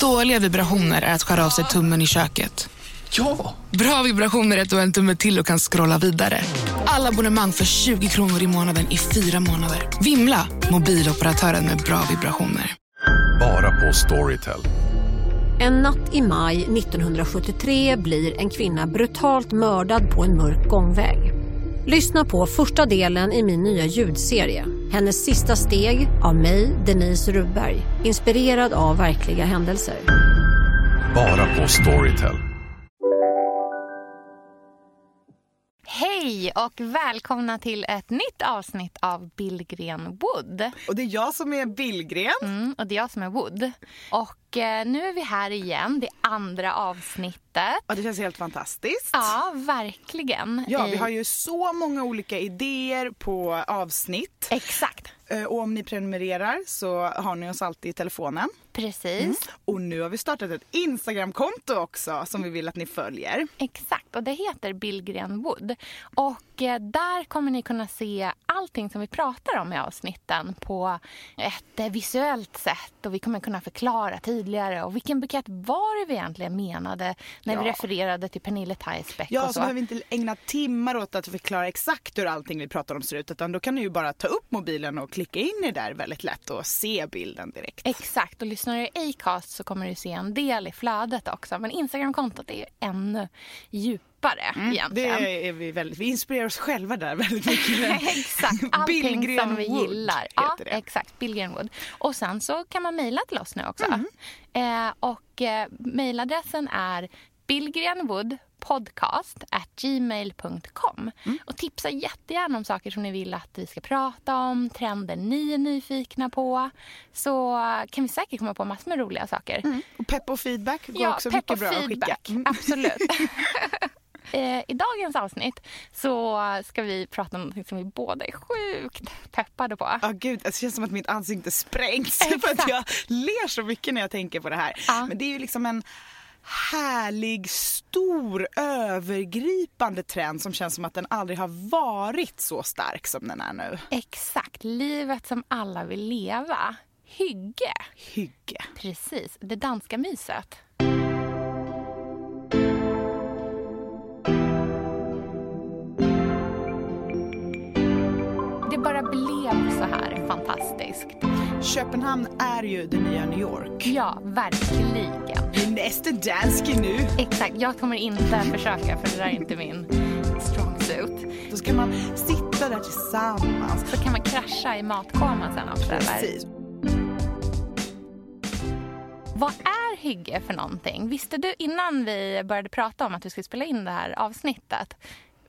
Dåliga vibrationer är att skära av sig tummen i köket. Ja! Bra vibrationer är att du har en tumme till och kan scrolla vidare. Alla abonnemang för 20 kronor i månaden i fyra månader. Vimla! Mobiloperatören med bra vibrationer. Bara på Storytel. En natt i maj 1973 blir en kvinna brutalt mördad på en mörk gångväg. Lyssna på första delen i min nya ljudserie. Hennes sista steg av mig, Denise Rubberg. Inspirerad av verkliga händelser. Bara på Storytel. Hej och välkomna till ett nytt avsnitt av Billgren Wood. Och det är jag som är Billgren. Mm, och det är jag som är Wood. Och nu är vi här igen, det andra avsnittet. Ja, det känns helt fantastiskt. Ja, verkligen. Ja, vi har ju så många olika idéer på avsnitt. Exakt, Eh, Och om ni prenumererar så har ni oss alltid i telefonen. precis. Och nu har vi startat ett Instagramkonto också som vi vill att ni följer. Exakt, och det heter Billgren Wood. Och eh, där kommer ni kunna se allting som vi pratar om i avsnitten på ett eh, visuellt sätt. Och vi kommer kunna förklara tydligare och vilken bukett var det vi egentligen menade när vi Ja. refererade till Pernille Theisbeck Ja, och så så. behöver vi inte ägna timmar åt att förklara exakt hur allting vi pratar om ser ut. Utan då kan ni ju bara ta upp mobilen och klicka in i där väldigt lätt och se bilden direkt. Exakt, och lyssnar du i Acast så kommer du se en del i flödet också. Men Instagramkontot är ju ännu djupare egentligen. Det är vi väldigt, vi inspirerar oss själva där väldigt mycket. exakt, allting som vi gillar. Ja, det. exakt. Billgren Wood. Och sen så kan man mejla till oss nu också. Mm. Eh, och eh, mejladressen är billgrenwoodpodcast gmail.com. Mm. Och tipsa jättegärna om saker som ni vill att vi ska prata om, trender ni är nyfikna på. Så kan vi säkert komma på massor med roliga saker. Och pepp och feedback går också pepp mycket bra att skicka. feedback. Mm. Absolut. Eh, I dagens avsnitt så ska vi prata om något som vi båda är sjukt peppade på. Ja gud, det känns som att mitt ansikte sprängs Exakt. för att jag ler så mycket när jag tänker på det här. Ja. Men det är ju liksom en härlig, stor, övergripande trend som känns som att den aldrig har varit så stark som den är nu. Exakt, livet som alla vill leva. Hygge. Hygge. Precis, det danska myset. Bara blev så här fantastiskt. Köpenhamn är ju det nya New York. Ja, verkligen. Vi är nästan danske nu. Exakt, jag kommer inte försöka för det där är inte min strong suit. Då ska man sitta där tillsammans. Så kan man krascha i matkoman sen också eller? Precis. Vad är hygge för någonting? Visste du innan vi började prata om att vi skulle spela in det här avsnittet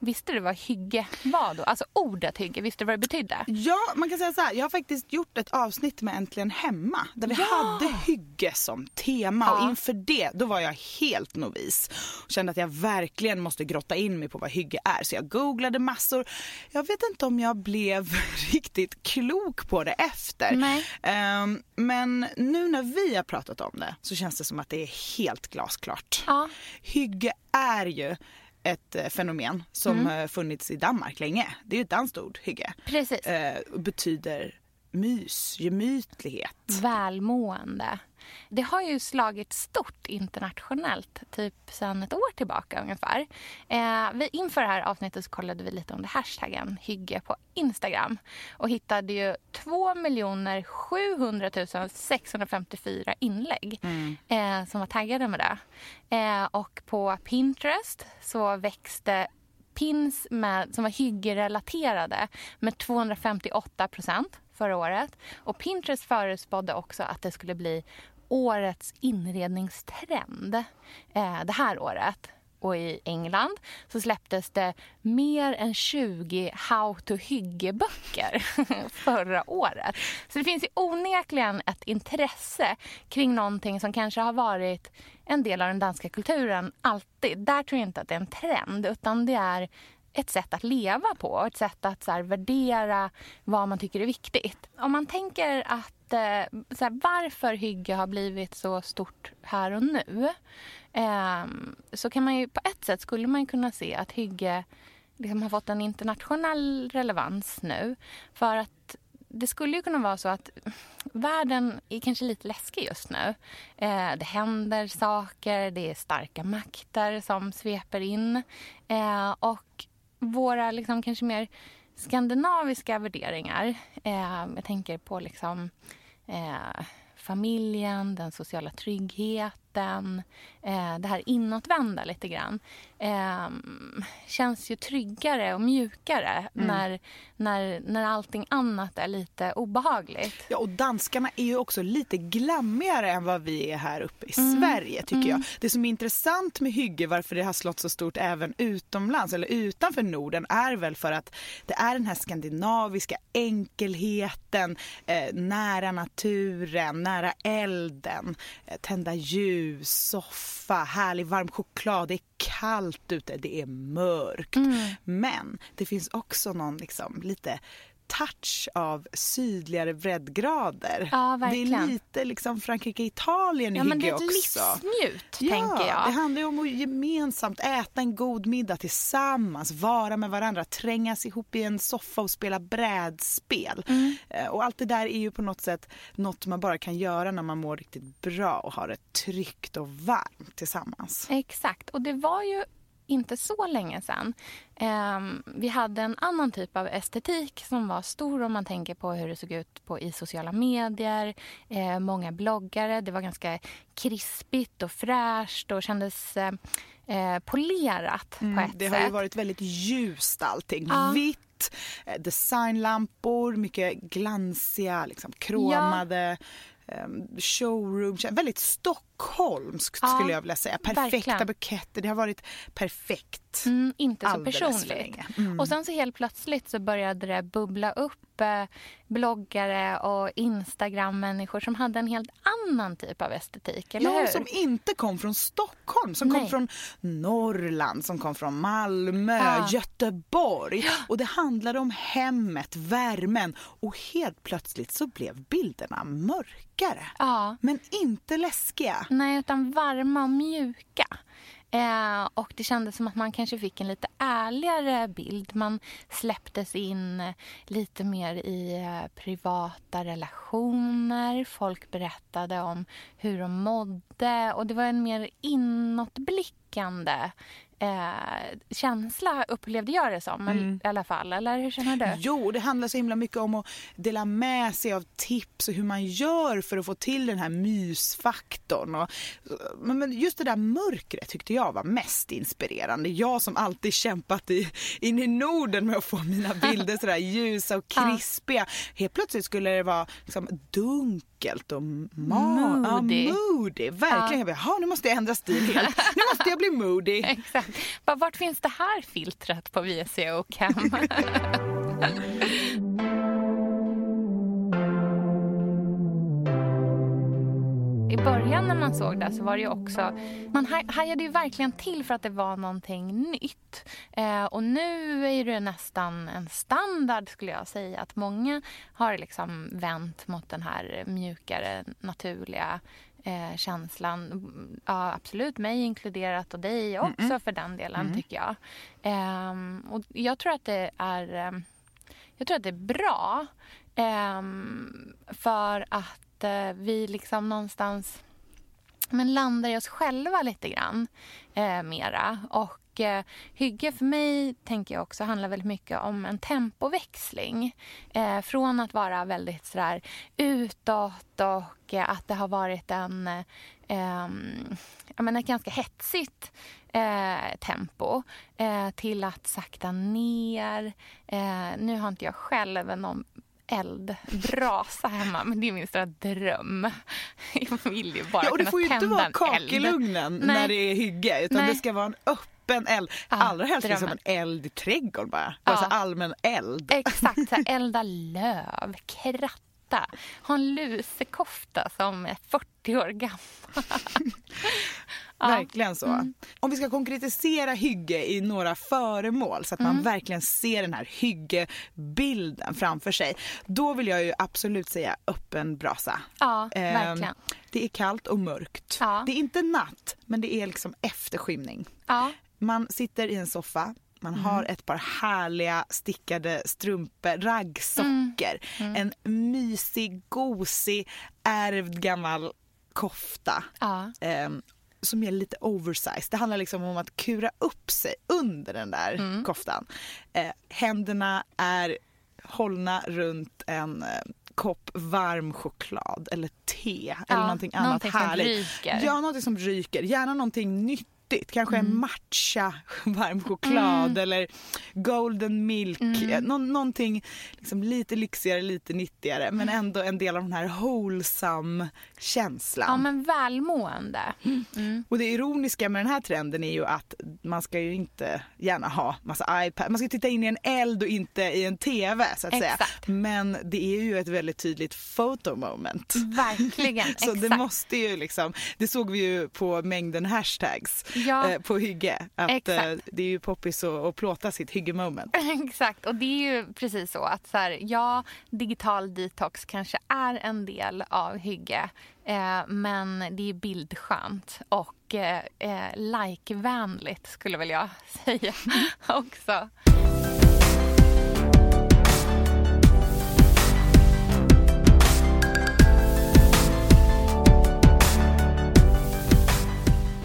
Visste du vad hygge var då? Alltså ordet hygge, visste du vad det betydde? Ja, man kan säga så här. Jag har faktiskt gjort ett avsnitt med Äntligen Hemma där vi hade hygge som tema Ja. och inför det då var jag helt novis och kände att jag verkligen måste grotta in mig på vad hygge är. Så jag googlade massor. Jag vet inte om jag blev riktigt klok på det efter. Nej. Ehm, men nu när vi har pratat om det så känns det som att det är helt glasklart. Ja. Hygge är ju ett eh, fenomen som Mm. funnits i Danmark länge. Det är ju ett danskt ord, hygge. Precis. Eh, betyder mys, gemytlighet. Välmående. Det har ju slagit stort internationellt, typ sedan ett år tillbaka ungefär. Eh, vi, inför det här avsnittet så kollade vi lite under hashtaggen hygge på Instagram och hittade ju 2 700 654 inlägg eh, som var taggade med det. Eh, och på Pinterest så växte pins med, som var hyggerelaterade med 258 procent förra året. Och Pinterest förutspådde också att det skulle bli årets inredningstrend eh, det här året. Och i England så släpptes det mer än 20 how to hygge-böcker förra året. Så det finns ju onekligen ett intresse kring någonting som kanske har varit en del av den danska kulturen alltid. Där tror jag inte att det är en trend utan det är ett sätt att leva på, ett sätt att så här, värdera vad man tycker är viktigt. Om man tänker att lite så här, varför hygge har blivit så stort här och nu eh, så kan man ju på ett sätt skulle man ju kunna se att hygge liksom har fått en internationell relevans nu för att det skulle ju kunna vara så att världen är kanske lite läskig just nu. Eh, det händer saker, det är starka makter som sveper in. Eh, och våra liksom kanske mer skandinaviska värderingar, eh, jag tänker på liksom eh, familjen, den sociala tryggheten, eh, det här inåtvända lite grann eh, känns ju tryggare och mjukare mm. när, när, när allting annat är lite obehagligt. Ja, och danskarna är ju också lite glammigare än vad vi är här uppe i mm. Sverige tycker mm. jag. Det som är intressant med hygge, varför det har slått så stort även utomlands eller utanför Norden är väl för att det är den här skandinaviska enkelheten, eh, nära naturen, nära elden, eh, tända ljus, soffa, härlig varm choklad. Det är kallt ute, det är mörkt. Mm. Men det finns också någon liksom lite touch av sydligare breddgrader. Ja, det är lite liksom Frankrike-Italien i ja, hygge också. Det är livsnjut, ja, tänker jag. Det handlar ju om att gemensamt äta en god middag tillsammans, vara med varandra, trängas ihop i en soffa och spela brädspel. Mm. Eh, och allt det där är ju på något sätt något man bara kan göra när man mår riktigt bra och har det tryggt och varmt tillsammans. Exakt, och det var ju inte så länge sedan. Eh, vi hade en annan typ av estetik som var stor om man tänker på hur det såg ut på, i sociala medier. Eh, många bloggare. Det var ganska krispigt och fräscht och kändes eh, eh polerat mm, på ett det sätt. Det har ju varit väldigt ljust allting. Ja. Vitt, designlampor, mycket glansiga, liksom, kromade. Ja Ehm, showroom, väldigt stockholmskt ja, skulle jag vilja säga. Perfekta verkligen. buketter, det har varit perfekt. Mm, inte så personligt. Mm. Och sen så helt plötsligt så började det bubbla upp eh, bloggare och Instagram-människor som hade en helt annan typ av estetik, eller ja, hur? som inte kom från Stockholm, som Nej. kom från Norrland, som kom från Malmö, ja. Göteborg. Och det handlade om hemmet, värmen och helt plötsligt så blev bilderna mörkare. Ja. Men inte läskiga. Nej, utan varma och mjuka. Eh, och det kändes som att man kanske fick en lite ärligare bild. Man släpptes in eh, lite mer i eh, privata relationer. Folk berättade om hur de mådde och det var en mer inåtblickande eh, känsla upplevde jag det som mm. i alla fall. Eller hur känner du? Jo, det handlar så himla mycket om att dela med sig av tips och hur man gör för att få till den här mysfaktorn. Och, men just det där mörkret tyckte jag var mest inspirerande. Jag som alltid kämpat i, in i Norden med att få mina bilder sådär ljusa och krispiga. Helt plötsligt skulle det vara liksom dunkelt och moody. Ja, moody. Verkligen. Ja. Jaha, nu måste jag ändra stil helt. Nu måste jag bli moody. Exakt. Vart finns det här filtret på och Cam? I början när man såg det så var det ju också... Man hajade ju verkligen till för att det var någonting nytt. Eh, och nu är det nästan en standard skulle jag säga att många har liksom vänt mot den här mjukare, naturliga eh, känslan. Ja, absolut mig inkluderat och dig också mm. för den delen mm. tycker jag. Eh, och jag tror att det är, ehm, jag tror att det är bra eh, för att eh, vi liksom någonstans men landar i oss själva lite grann eh, mera. Och eh, hygge för mig tänker jag också handlar väldigt mycket om en tempoväxling. Eh, från att vara väldigt sådär utåt och eh, att det har varit en, eh, jag menar, ett ganska hetsigt eh, tempo eh, till att sakta ner. Eh, nu har inte jag själv någon eldbrasa hemma, men det är min stora dröm. Jag vill ju bara ja, och det får ju inte vara kakelugnen när det är hygge, utan Nej. det ska vara en öppen eld. Ja, Allra helst liksom en eld i trädgården bara. bara så allmän eld. Exakt, så elda löv, kratta, ha en lusekofta som är 40 år gammal. Verkligen så. Mm. Om vi ska konkretisera hygge i några föremål så att mm. man verkligen ser den här hyggebilden framför sig. Då vill jag ju absolut säga öppen brasa. Ja, eh, verkligen. Det är kallt och mörkt. Ja. Det är inte natt, men det är liksom efterskymning. Ja. Man sitter i en soffa, man mm. har ett par härliga stickade strumpor, raggsockor vacker. En mysig, gosig, ärvd gammal kofta. Ja. ehm, som är lite oversized. Det handlar liksom om att kura upp sig under den där Mm. koftan. Eh, händerna är hållna runt en eh, kopp varm choklad eller te eller Ja, någonting annat någonting som härligt. ryker. Ja, någonting som ryker. Gärna någonting nyttigt. Kanske Mm. matcha varm choklad eller golden milk. Mm. Eh, Nå- någonting liksom lite lyxigare, lite nyttigare men ändå en del av den här wholesome känslan. ja, men välmående. Mm. Och det ironiska med den här trenden är ju att man ska ju inte gärna ha massa iPad. Man ska titta in i en eld och inte i en TV så att säga. Exakt. Men det är ju ett väldigt tydligt photo moment. Verkligen, Så exakt. det måste ju liksom, det såg vi ju på mängden hashtags Ja. eh, på hygge. Att Exakt. eh, det är ju poppis att, att plåta sitt hygge moment. Exakt, och det är ju precis så att så här, ja, digital detox kanske är en del av hygge. Eh, men det är bildskönt och eh, eh, likevänligt skulle väl jag säga också.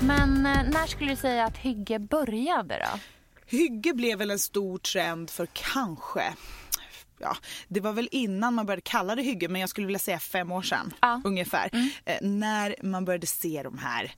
Men eh, när skulle du säga att hygge började då? Hygge blev väl en stor trend för kanske Ja, det var väl innan man började kalla det hygge men jag skulle vilja säga fem år sedan Ja. ungefär. Eh, när man började se de här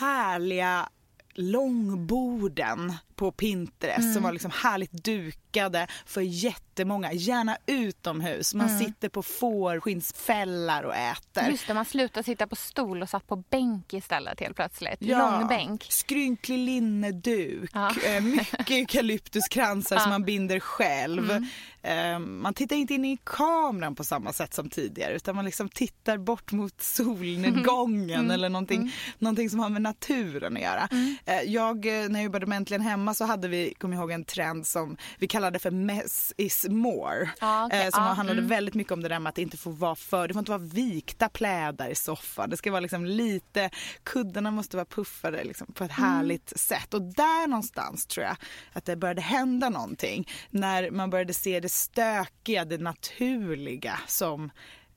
härliga långborden på Pinterest som var liksom härligt dukade för jättemånga, gärna utomhus. Man sitter på fårskinnsfällar och äter. Just det, man slutade sitta på stol och satt på bänk istället helt plötsligt. Lång bänk. Skrynklig linneduk, Ja. eh, mycket eukalyptuskransar som Ja. man binder själv. Mm. Eh, Man tittar inte in i kameran på samma sätt som tidigare utan man liksom tittar bort mot solnedgången Mm. eller någonting, någonting som har med naturen att göra. Eh, Jag, eh, när jag jobbade med Äntligen hemma så hade vi, kom ihåg, en trend som vi kallade för mess is more. Ja, okej. Eh, Som Ja, handlade mm. väldigt mycket om det där med att det inte får vara för, det får inte vara vikta plädar i soffan. Det ska vara liksom lite, kuddarna måste vara puffade liksom på ett Mm. härligt sätt. Och där någonstans tror jag att det började hända någonting. När man började se det stökiga, det naturliga som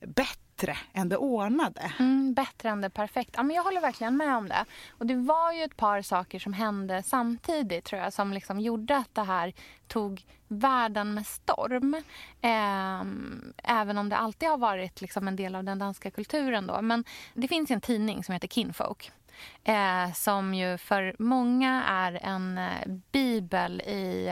bättre än det ordnade. Mm, bättre än det perfekt. Ja, men jag håller verkligen med om det. Och det var ju ett par saker som hände samtidigt tror jag som liksom gjorde att det här tog världen med storm. Eh, även om det alltid har varit liksom en del av den danska kulturen. Då. Men det finns en tidning som heter Kinfolk. Eh, som ju för många är en eh, bibel i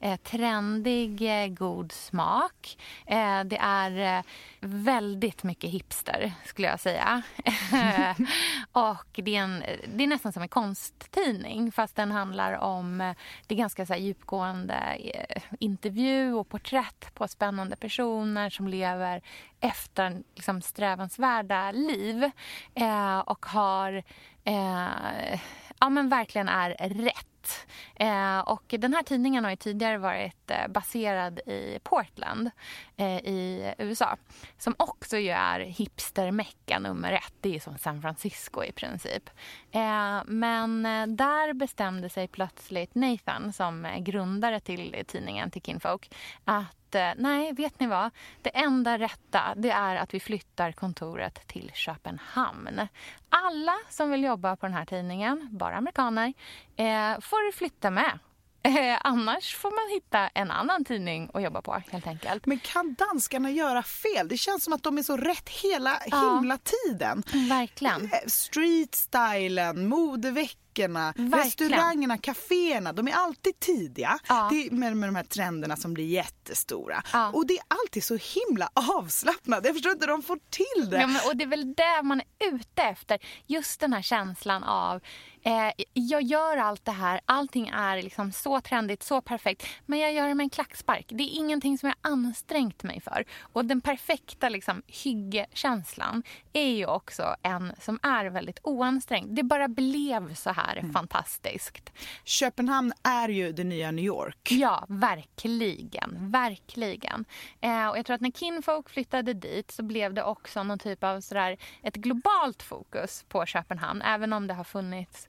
eh, trendig, eh, god smak. Eh, det är eh, väldigt mycket hipster, skulle jag säga. och det är, en, det är nästan som en konsttidning fast den handlar om det är ganska så här, djupgående intervju och porträtt på spännande personer som lever efter liksom, strävansvärda liv och har eh, Eh, ja, men verkligen är rätt. Eh, och den här tidningen har ju tidigare varit eh, baserad i Portland eh, i USA. Som också ju är hipstermecka nummer ett. Det är ju som San Francisco i princip. Eh, men eh, där bestämde sig plötsligt Nathan som är grundare till tidningen, till Kinfolk, att nej, vet ni vad? Det enda rätta det är att vi flyttar kontoret till Köpenhamn. Alla som vill jobba på den här tidningen, bara amerikaner, eh, får flytta med. Eh, annars får man hitta en annan tidning att jobba på helt enkelt. Men kan danskarna göra fel? Det känns som att de är så rätt hela Ja. himla tiden. Verkligen. Eh, Streetstylen, modeveckorna, Verkligen. restaurangerna, kaféerna. De är alltid tidiga Ja. det med, med de här trenderna som blir jättestora. Ja. Och det är alltid så himla avslappnat. Jag förstår inte hur de får till det. Ja, men, och det är väl det man är ute efter. Just den här känslan av eh, jag gör allt det här, allting är liksom så trendigt, så perfekt. Men jag gör det med en klackspark. Det är ingenting som jag ansträngt mig för. Och den perfekta liksom, hyggekänslan är ju också en som är väldigt oansträngd. Det bara blev så här är fantastiskt. Köpenhamn är ju det nya New York. Ja, verkligen. Verkligen. Eh, och jag tror att när Kinfolk flyttade dit så blev det också någon typ av sådär, ett globalt fokus på Köpenhamn. Även om det har funnits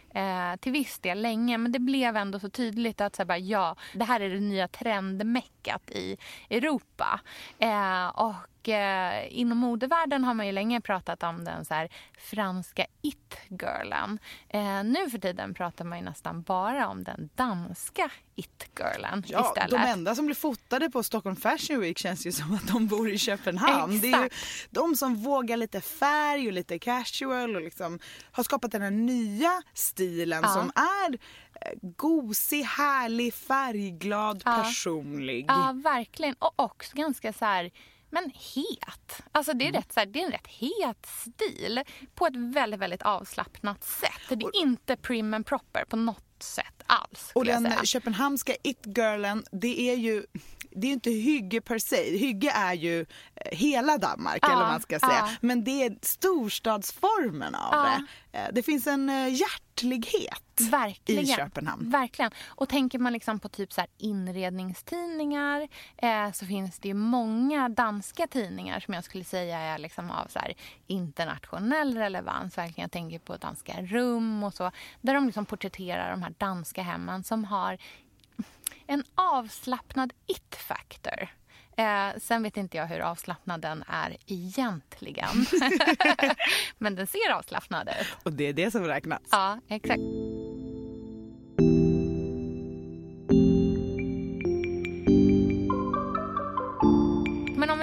eh, till viss del länge. Men det blev ändå så tydligt att så bara, ja, det här är det nya trendmeckat i Europa. Eh, och eh, inom modevärlden har man ju länge pratat om den så här, franska it-girlen. Eh, nu för tiden pratar man ju nästan bara om den danska it-girlen Ja, istället. de enda som blir fotade på Stockholm Fashion Week känns ju som att de bor i Köpenhamn. Det är ju Exakt. de som vågar lite färg och lite casual och liksom har skapat den här nya stilen Ja. som är eh, gosig, härlig, färgglad, Ja. personlig. Ja, verkligen. Och också ganska så här, men het. Alltså det är, rätt, så här, det är en rätt het stil på ett väldigt, väldigt avslappnat sätt. Det är inte prim and proper på något sätt alls. Och den köpenhamnska it-girlen, det är ju det är inte hygge per se. Hygge är ju eh, hela Danmark Ja, eller vad man ska säga. ja. Men det är storstadsformen av Ja. det. Eh, Det finns en eh, hjärtlighet Verkligen. i Köpenhamn. Verkligen. Och tänker man liksom på typ så inredningstidningar eh, så finns det många danska tidningar som jag skulle säga är liksom av så internationell relevans. Verkligen. Jag tänker på Danska rum och så. Där de liksom porträtterar de här danska hemmen som har en avslappnad it-factor. Eh, sen vet inte jag hur avslappnad den är egentligen. Men den ser avslappnad ut. Och det är det som räknas. Ja, exakt.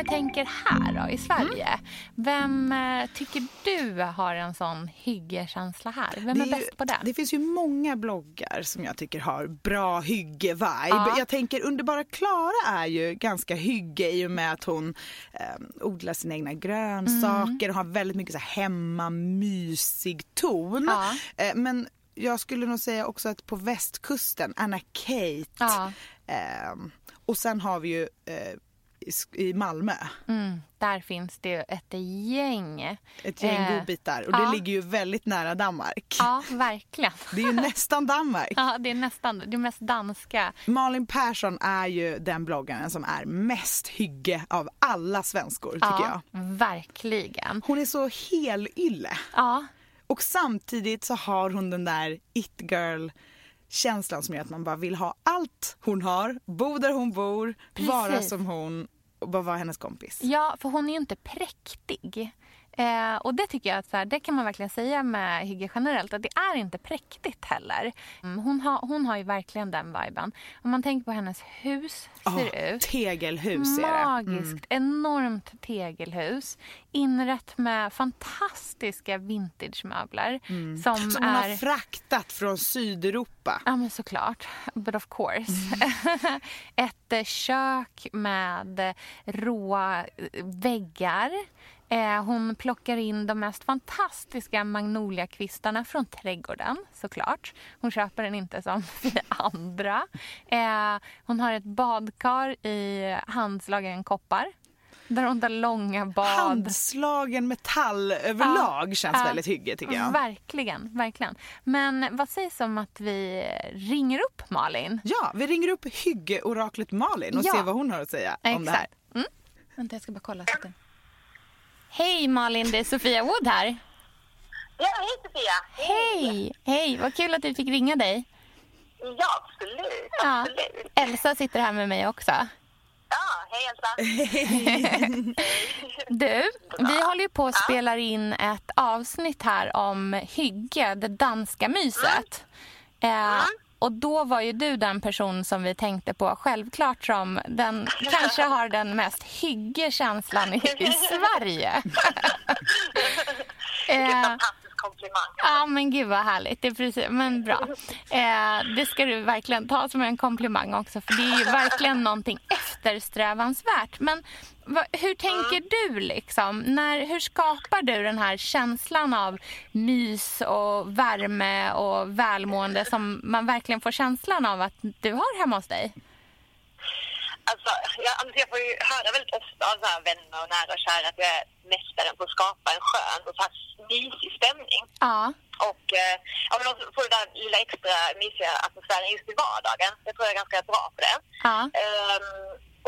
Tänker här då, i Sverige. Vem eh, tycker du har en sån hyggekänsla här? Vem är, är bäst på det? Det finns ju många bloggar som jag tycker har bra hygge-vibe. Ja. Jag tänker Underbara Klara är ju ganska hygge i och med att hon eh, odlar sina egna grönsaker och har väldigt mycket så här hemma mysig ton. Ja. Eh, men jag skulle nog säga också att på västkusten, Anna Kate Ja. eh, och sen har vi ju eh, i Malmö Mm, där finns det ju ett gäng. ett gäng Eh, godbitar och det ja. ligger ju väldigt nära Danmark. Ja, verkligen. Det är ju nästan Danmark. Ja, det är nästan det mest danska. Malin Persson är ju den bloggaren som är mest hygge av alla svenskor tycker Ja, jag. verkligen. Hon är så helylle Ja, och samtidigt så har hon den där it girl känslan som gör att man bara vill ha allt hon har, bo där hon bor, vara Precis. som hon och bara vara hennes kompis. Ja, för hon är ju inte präktig. Eh, och det tycker jag att så här, det kan man verkligen säga med hygge generellt att det är inte präktigt heller. Mm, hon, har, hon har ju verkligen den viben. Om man tänker på hennes hus ser Åh, ut. Tegelhus. Magiskt, enormt tegelhus. Inrett med fantastiska vintagemöbler. Som, Mm. Som hon är... har fraktat från Sydeuropa. Ja, men såklart. But of course. Ett eh, kök med eh, råa eh, väggar. Eh, hon plockar in de mest fantastiska magnoliakvistarna från trädgården, såklart. Hon köper den inte som vi andra. Eh, hon har ett badkar i handslagen koppar. Där hon tar långa bad. Handslagen metall överlag Ja, känns ja. väldigt hygge tycker jag. Verkligen, verkligen. Men vad sägs om att vi ringer upp Malin? Ja, vi ringer upp hygge-oraklet Malin och Ja. ser vad hon har att säga om det här. Exakt. Mm. Vänta, jag ska bara kolla. så att det- Hej Malin, det är Sofia Wood här. Ja, hej Sofia! Hej! Hej, vad kul att vi fick ringa dig. Ja, absolut. Ja. Elsa sitter här med mig också. Ja, hej Elsa. Du, vi håller ju på att spela in ett avsnitt här om hygge, det danska myset. Eh, och då var ju du den person som vi tänkte på självklart som den kanske har den mest hyggekänslan i, i Sverige. Eh, komplimang. Ja, men gud vad härligt. Det är precis, men bra. Eh, det ska du verkligen ta som en komplimang också, för det är ju verkligen någonting eftersträvansvärt. Men va, hur tänker du liksom? När, hur skapar du den här känslan av mys och värme och välmående som man verkligen får känslan av att du har hemma hos dig? Alltså, jag, alltså, jag får ju höra väldigt ofta av så vänner och nära och kära att jag är mästaren på att skapa en skön och så här mysig stämning. Ja, Och eh, ja, men också få den där lilla extra mysiga atmosfären just i vardagen. Jag tror jag är ganska bra på det. Ja. Ehm,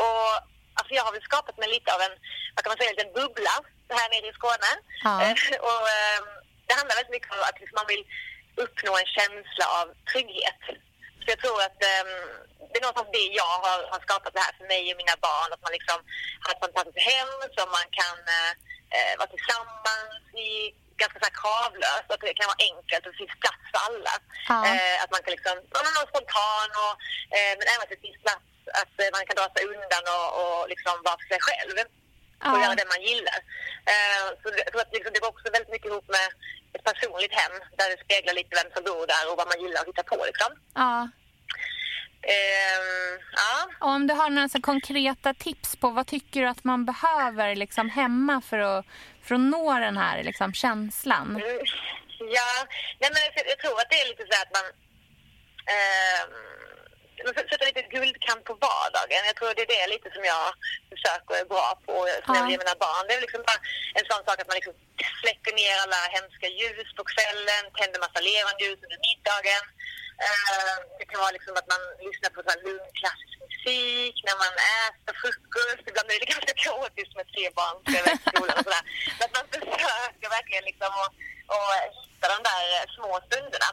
och alltså jag har väl skapat mig lite av en, vad kan man säga, en liten bubbla här nere i Skåne. Ja. Eh, och ehm, det handlar väldigt mycket om att liksom man vill uppnå en känsla av trygghet. Så jag tror att ehm, det är någonstans det jag har, har skapat det här för mig och mina barn. Att man liksom har ett fantastiskt hem som man kan eh, vara tillsammans i ganska så här kravlöst. Att det kan vara enkelt och det finns plats för alla. Ja. Eh, att man kan liksom, ja, men vara spontan och, eh, men även att det finns plats att eh, man kan dra sig undan och, och liksom vara för sig själv och göra det man gillar. Eh, så det- jag tror att liksom, det går också väldigt mycket ihop med ett personligt hem där det speglar lite vem som bor där och vad man gillar att hitta på. Liksom. Ja. Ehm, ja. Om du har några så konkreta tips på vad tycker du att man behöver liksom hemma för att, för att nå den här liksom känslan? Mm, Ja, nej men jag, jag tror att det är lite så att man eh, sätter lite guldkant på vardagen. Jag tror det är det lite som jag försöker är bra på, som jag Ja. vill ge mina barn. Det är liksom bara en sån sak att man liksom släcker ner alla hemska ljus på kvällen, tänder massa levande ljus under middagen. Eh, det kan vara liksom att man lyssnar på så lugn klassisk musik när man äter frukost. Ibland är det ganska kaotiskt med tre barn till skolan och sådär. Men att man försöker verkligen liksom att, att hitta de där små stunderna.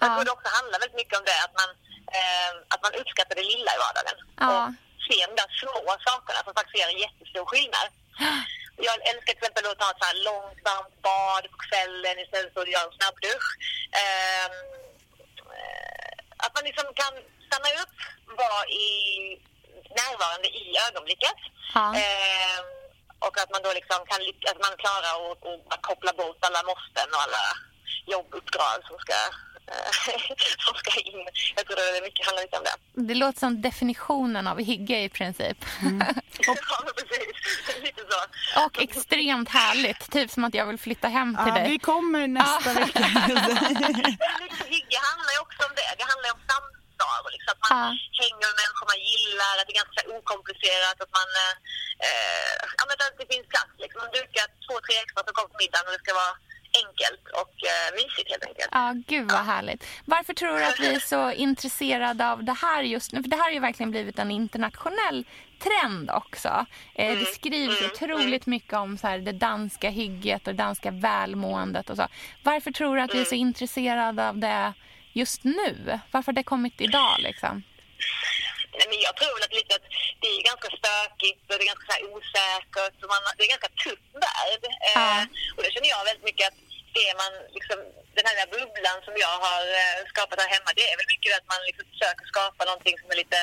Jag Ja. tror det också handlar väldigt mycket om det, att man, eh, att man uppskattar det lilla i vardagen. Ja. Och ser de där små sakerna som faktiskt gör en jättestor skillnad. Jag älskar till exempel att ta ett så här långt varmt bad på kvällen istället för att göra en snabbdusch. Ehm, eh, att man liksom kan stanna upp, vara i, närvarande i ögonblicket. Ja. Ehm, och att man då liksom kan att man klarar att att koppla bort alla måsten och alla jobbuppdrag som ska, eh, som ska in. Jag tror det är mycket handlar lite om det. Det låter som definitionen av hygge i princip. ja, men precis. Lite så. Och extremt härligt. Typ som att jag vill flytta hem till Ja, dig. vi kommer nästa Ja. vecka. Men liksom, hygge handlar ju också om det. Det handlar ju om samtal. och Liksom, att man Ja. hänger med människor man gillar, att det är ganska okomplicerat. Att man, eh, eh, ja, men det finns plats. Liksom. Man dukar två, tre extra som kommer på middagen och det ska vara enkelt och eh, mysigt helt enkelt. Ja, gud vad härligt. Varför tror du att vi är så intresserade av det här just nu? För det här har ju verkligen blivit en internationell trend också. Eh, det skrivs otroligt mycket om så här, det danska hygget och det danska välmåendet och så. Varför tror du att vi är så intresserade av det just nu? Varför har det kommit idag liksom? Nej, men jag tror väl att lite att det är ganska stökigt och det är ganska så osäkert. Och man, det är ganska tuff värld. Ja. Eh, och det känner jag väldigt mycket att det man liksom, den här bubblan som jag har eh, skapat här hemma, det är väl mycket att man liksom försöker skapa någonting som är lite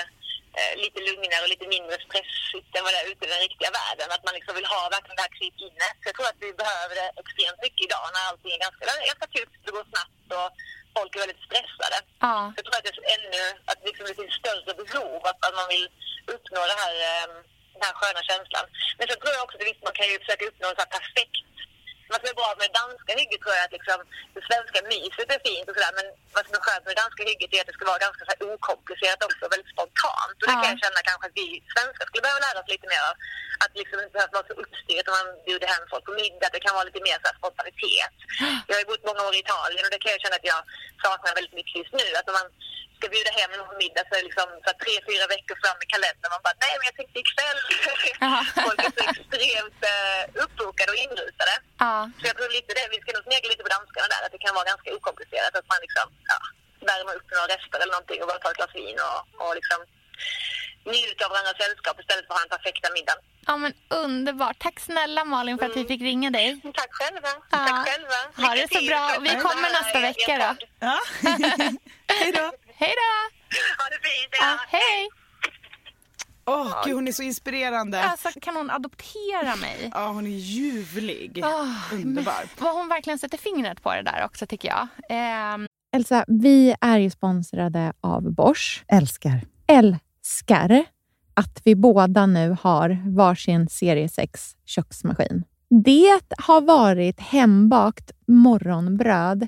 eh, lite lugnare och lite mindre stressigt än vad det är ute i den riktiga världen. Att man liksom vill ha verkligen det här kryp inne. Så jag tror att vi behöver det extremt mycket idag när allting är ganska, ganska tufft, det går snabbt och folk är väldigt stressade. Ja, Så jag tror att det är ännu, att liksom det finns större behov att, att man vill uppnå det här, eh, den här sköna känslan. Men så tror jag också att man kan ju försöka uppnå en så här perfekt vad som är bra med det danska hygget tror jag att liksom, det svenska myset är fint och sådär men vad som är skönt med det danska hygget är att det ska vara ganska så här, okomplicerat också väldigt spontant. Och det Ja. kan jag känna kanske att vi svenskar skulle behöva lära oss lite mer av. Att liksom inte behöva vara så uppstyrt om man bjuder hem folk på middag. Det kan vara lite mer så här, spontanitet. Jag har ju bott många år i Italien och det kan jag känna att jag saknar väldigt mycket just nu. Att man ska bjuda hem någon på middag så liksom så här, tre, fyra veckor fram i kalendern. Man bara, nej men jag tänkte ikväll. Folk är så extremt eh, uppbokade och inrutade. ja, Så jag tror lite det, vi ska nog snegla lite på danskarna där, att det kan vara ganska okomplicerat. Att man liksom, ja, värmer upp några rester eller någonting och bara tar ett glas vin och, och liksom njuter av varandras sällskap istället för att ha den perfekta middagen. ja men underbart. Tack snälla Malin för att vi fick ringa dig. Tack själva. Ja. Tack själva. Ha det så bra. Vi kommer nästa vecka då. Ja. Hej då. Hej då! Ha det fint. Ja, Ja. hej! Åh, gud, hon är så inspirerande. Alltså, kan hon adoptera mig? Ja, hon är ljuvlig. Ah, Underbar. Vad hon verkligen sätter fingret på det där också tycker jag. Ehm, Elsa, vi är ju sponsrade av Bosch. Älskar. Älskar att vi båda nu har varsin serie 6 köksmaskin. Det har varit hembakt morgonbröd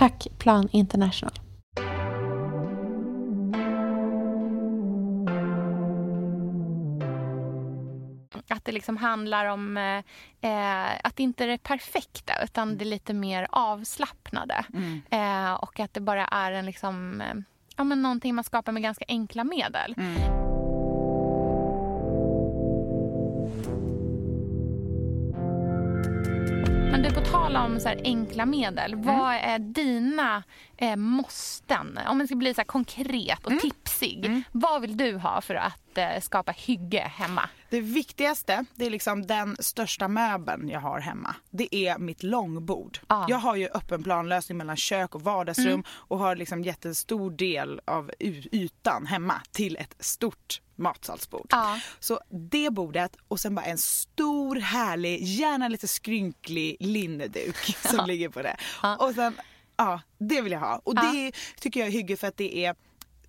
Tack Plan International. Att det liksom handlar om eh, att det inte är det perfekta utan det är lite mer avslappnade. Mm. Eh, och att det bara är en liksom, eh, ja, men någonting man skapar med ganska enkla medel. Mm. Men du, på tal om så här enkla medel. Mm. Vad är dina eh, måsten? Om det ska bli så konkret Mm. och tipsig. Vad vill du ha för att eh, skapa hygge hemma? Det viktigaste, det är liksom den största möbeln jag har hemma. Det är mitt långbord. Ah. Jag har ju öppen planlösning mellan kök och vardagsrum och har liksom gett en stor del av ytan hemma till ett stort matsalsbord. Ja. Så det bordet och sen bara en stor härlig, gärna lite skrynklig linneduk som ligger på det. Och sen, ja det vill jag ha. Och det tycker jag är hygge för att det är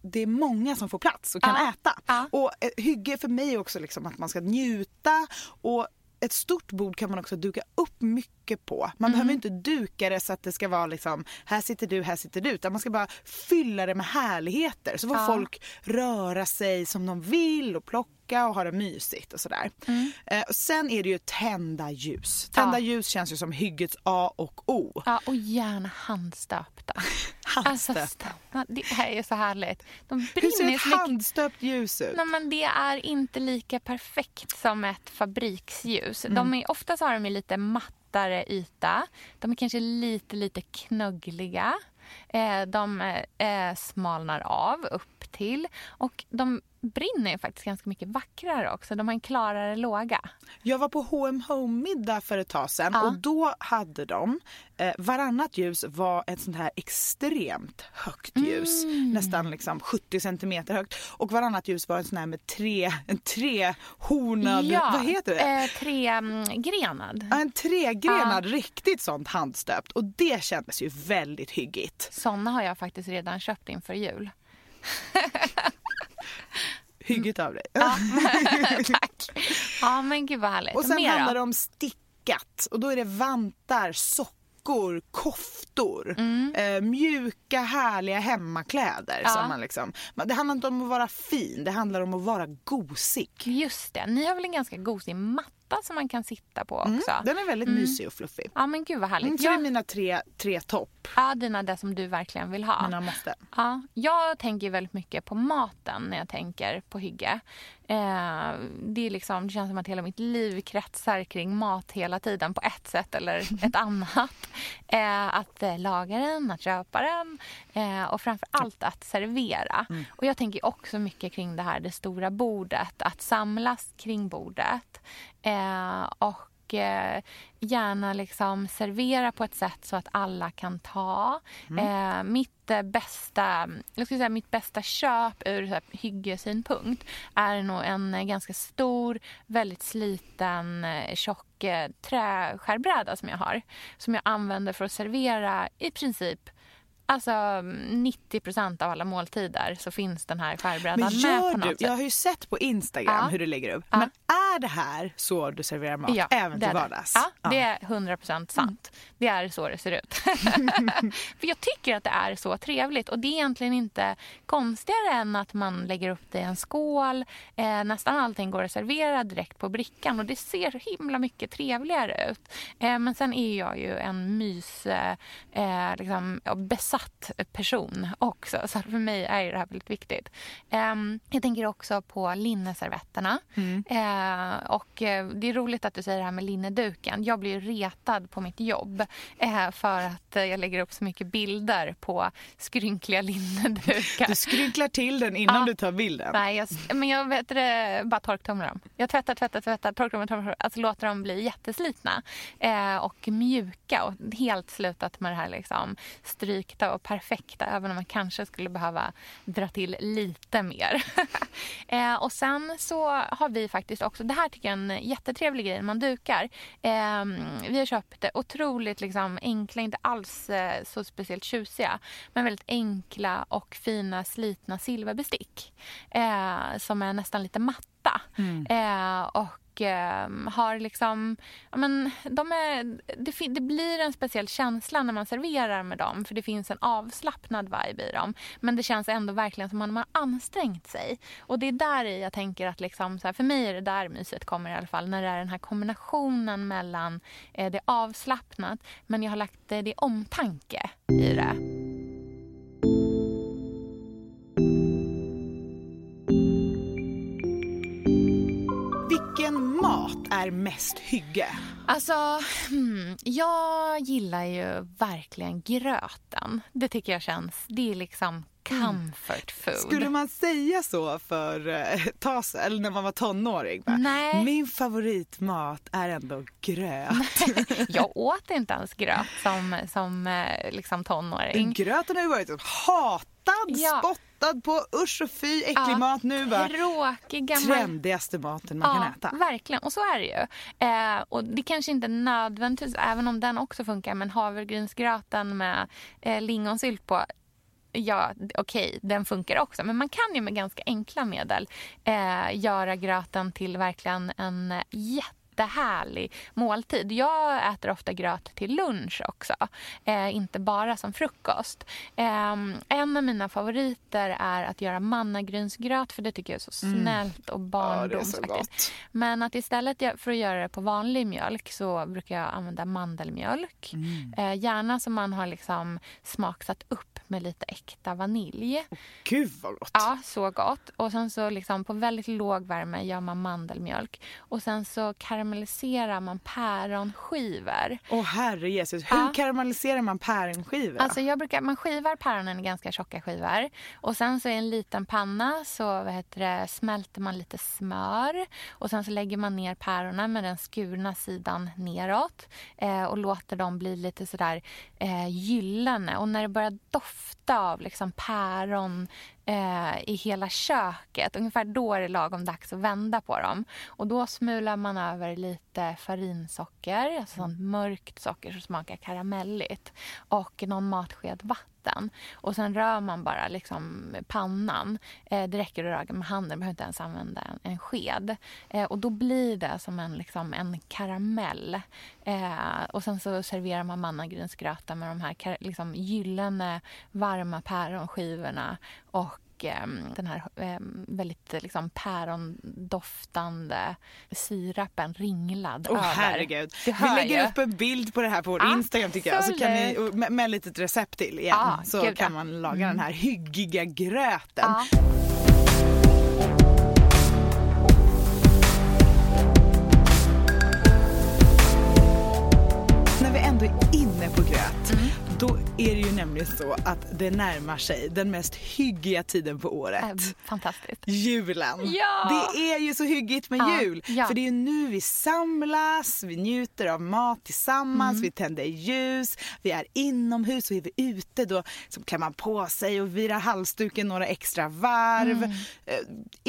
det är många som får plats och kan Ja. äta. Ja. Och ett hygge för mig är också liksom att man ska njuta och ett stort bord kan man också duka upp mycket på. Man behöver inte duka det så att det ska vara liksom här sitter du, här sitter du. Utan man ska bara fylla det med härligheter. Så får Ja. folk röra sig som de vill och plocka och ha det mysigt och sådär. Eh, och sen är det ju tända ljus. Tända Ja. ljus känns ju som hyggets A och O. Ja, och gärna handstöpta. Alltså, Handstöpta. ja, det är ju så härligt. De Hur ser brinner ett handstöpt ljus ut? Nej, men det är inte lika perfekt som ett fabriksljus. Mm. De är, oftast har de lite mattare yta. De är kanske lite, lite knuggliga. Eh, de eh, smalnar av upp till. Och de brinner faktiskt ganska mycket vackrare också. De har en klarare låga. Jag var på H&M Home-middag för ett tag sedan Ja. och då hade de eh, varannat ljus var ett sånt här extremt högt ljus. Mm. Nästan liksom 70 centimeter högt. Och varannat ljus var en sån här med tre, en trehornad, vad heter det? Eh, Tregrenad. Ja, en tregrenad, riktigt sånt handstöpt. Och det kändes ju väldigt hyggigt. Såna har jag faktiskt redan köpt inför jul. Hyggigt av dig. Tack. Ja, men gud vad härligt. Och sen Mer då? handlar det om stickat och då är det vantar, sockor, koftor. Eh, mjuka härliga hemmakläder. Mm. Ja. Som man liksom, men det handlar inte om att vara fin, det handlar om att vara gosig. Just det. Ni har väl en ganska gosig matta som man kan sitta på också? Den är väldigt mysig och fluffig. Ja, men gud vad härligt. Mm, så det är mina tre, tre topp, ja, dina det som du verkligen vill ha. mina måsten. Ja, jag tänker väldigt mycket på maten när jag tänker på hygge. Eh, det, är liksom, det känns som att hela mitt liv kretsar kring mat hela tiden på ett sätt eller ett annat. Eh, att eh, laga den, att köpa den eh, och framför allt att servera. Och jag tänker också mycket kring det här, det stora bordet. Att samlas kring bordet. Eh, och eh, gärna liksom servera på ett sätt så att alla kan ta. Eh, mitt, eh, bästa, jag skulle säga, mitt bästa köp ur så här, hyggesynpunkt är nog en eh, ganska stor, väldigt sliten, eh, tjock eh, träskärbräda som jag har. Som jag använder för att servera i princip Alltså 90% av alla måltider så finns den här skärbrädan med på något du, sätt. jag har ju sett på Instagram Ja. hur du lägger upp. Ja. Men är det här så du serverar mat även det till är det. vardags? Ja, det är 100% sant. Det är så det ser ut. För Jag tycker att det är så trevligt. Och Det är egentligen inte konstigare än att man lägger upp det i en skål. Eh, nästan allting går att servera direkt på brickan och det ser så himla mycket trevligare ut. Eh, men sen är jag ju en mys, eh, liksom, ja, besatt person också. Så för mig är det här väldigt viktigt. Eh, jag tänker också på linneservetterna. Eh, Eh, och eh, det är roligt att du säger det här med linneduken. Jag blir retad på mitt jobb eh, för att eh, jag lägger upp så mycket bilder på skrynkliga linnedukar. Du skrynklar till den innan Ja. du tar bilden. Nej, jag, men jag vet det, bara torktumlar dem. Jag tvättar, tvättar, tvättar, torktumlar, torktumlar, alltså låter dem bli jätteslitna eh, och mjuka och helt slutat med det här liksom strykta och perfekta, även om man kanske skulle behöva dra till lite mer. eh, och sen så har vi faktiskt också, det här tycker jag är en jättetrevlig grej när man dukar. Eh, vi har köpt otroligt liksom enkla, inte alls eh, så speciellt tjusiga, men väldigt enkla och fina slitna silverbestick eh, som är nästan lite matta. Eh, och Ehm, har liksom... Ja, men, de är, det, det blir en speciell känsla när man serverar med dem för det finns en avslappnad vibe i dem. Men det känns ändå verkligen som att man har ansträngt sig. Och det är där jag tänker att liksom, så här, för mig är det där myset kommer i alla fall. När det är den här kombinationen mellan eh, det avslappnat men jag har lagt eh, det omtanke i det. Mat är mest hygge? Alltså, hmm, jag gillar ju verkligen gröten. Det tycker jag känns, det är liksom comfort food. Skulle man säga så för eh, ett tag eller när man var tonåring? Nej. Min favoritmat är ändå gröt. Jag åt inte ens gröt som, som eh, liksom tonåring. Gröten har ju varit så hatad, Ja. spottad på, usch och fy, äcklig Ja, mat. Nu bara Tråkig gammal... trendigaste maten man kan äta. verkligen. Och så är det ju. Eh, och det kanske inte nödvändigtvis, även om den också funkar, men havregrynsgröten med eh, lingonsylt på Ja, okej, den funkar också. Men man kan ju med ganska enkla medel eh, göra gröten till verkligen en eh, jättehärlig måltid. Jag äter ofta gröt till lunch också, eh, inte bara som frukost. Eh, en av mina favoriter är att göra mannagrynsgröt för det tycker jag är så snällt och Mm. Ja, är så barndomsaktigt. gott. Men att istället för att göra det på vanlig mjölk så brukar jag använda mandelmjölk. Mm. Eh, gärna som man har liksom smaksatt upp med lite äkta vanilj. Gud vad gott. Ja, så gott. Och sen så liksom på väldigt låg värme gör man mandelmjölk. Och sen så karamelliserar man päronskivor. Åh herre Jesus, hur Ja. karamelliserar man päronskivor? Alltså jag brukar, man skivar päronen i ganska tjocka skivor. Och sen så i en liten panna så vad heter det, smälter man lite smör. Och sen så lägger man ner päronen med den skurna sidan neråt. Eh, och låter dem bli lite sådär eh, gyllene. Och när det börjar dofta av liksom päron eh, i hela köket. Ungefär då är det lagom dags att vända på dem. Och då smular man över lite farinsocker, alltså sånt mörkt socker som smakar karamelligt. Och någon matsked vatten. Och sen rör man bara liksom pannan. Eh, det räcker att röra med handen, man behöver inte ens använda en, en sked. Eh, och då blir det som en, liksom, en karamell. Eh, och sen så serverar man mannagrynsgröten med de här liksom, gyllene varma päronskivorna och ehm, den här ehm, väldigt liksom, pärondoftande sirapen ringlad Åh över. herregud. Vi lägger upp en bild på det här på vår Instagram tycker jag. Så kan ni, och med, med lite recept till igen. Ja, så gud, kan man laga den här hyggiga gröten. Ja. När vi ändå är inne på gröt, Mm. då är det ju nämligen så att det närmar sig den mest hyggiga tiden på året. Äh, fantastiskt. Julen. Ja! Det är ju så hyggigt med Ja, jul. ja. För det är nu vi samlas, vi njuter av mat tillsammans, Mm. vi tänder ljus, vi är inomhus och är vi ute då så klär man på sig och virar halsduken några extra varv. Mm. Eh,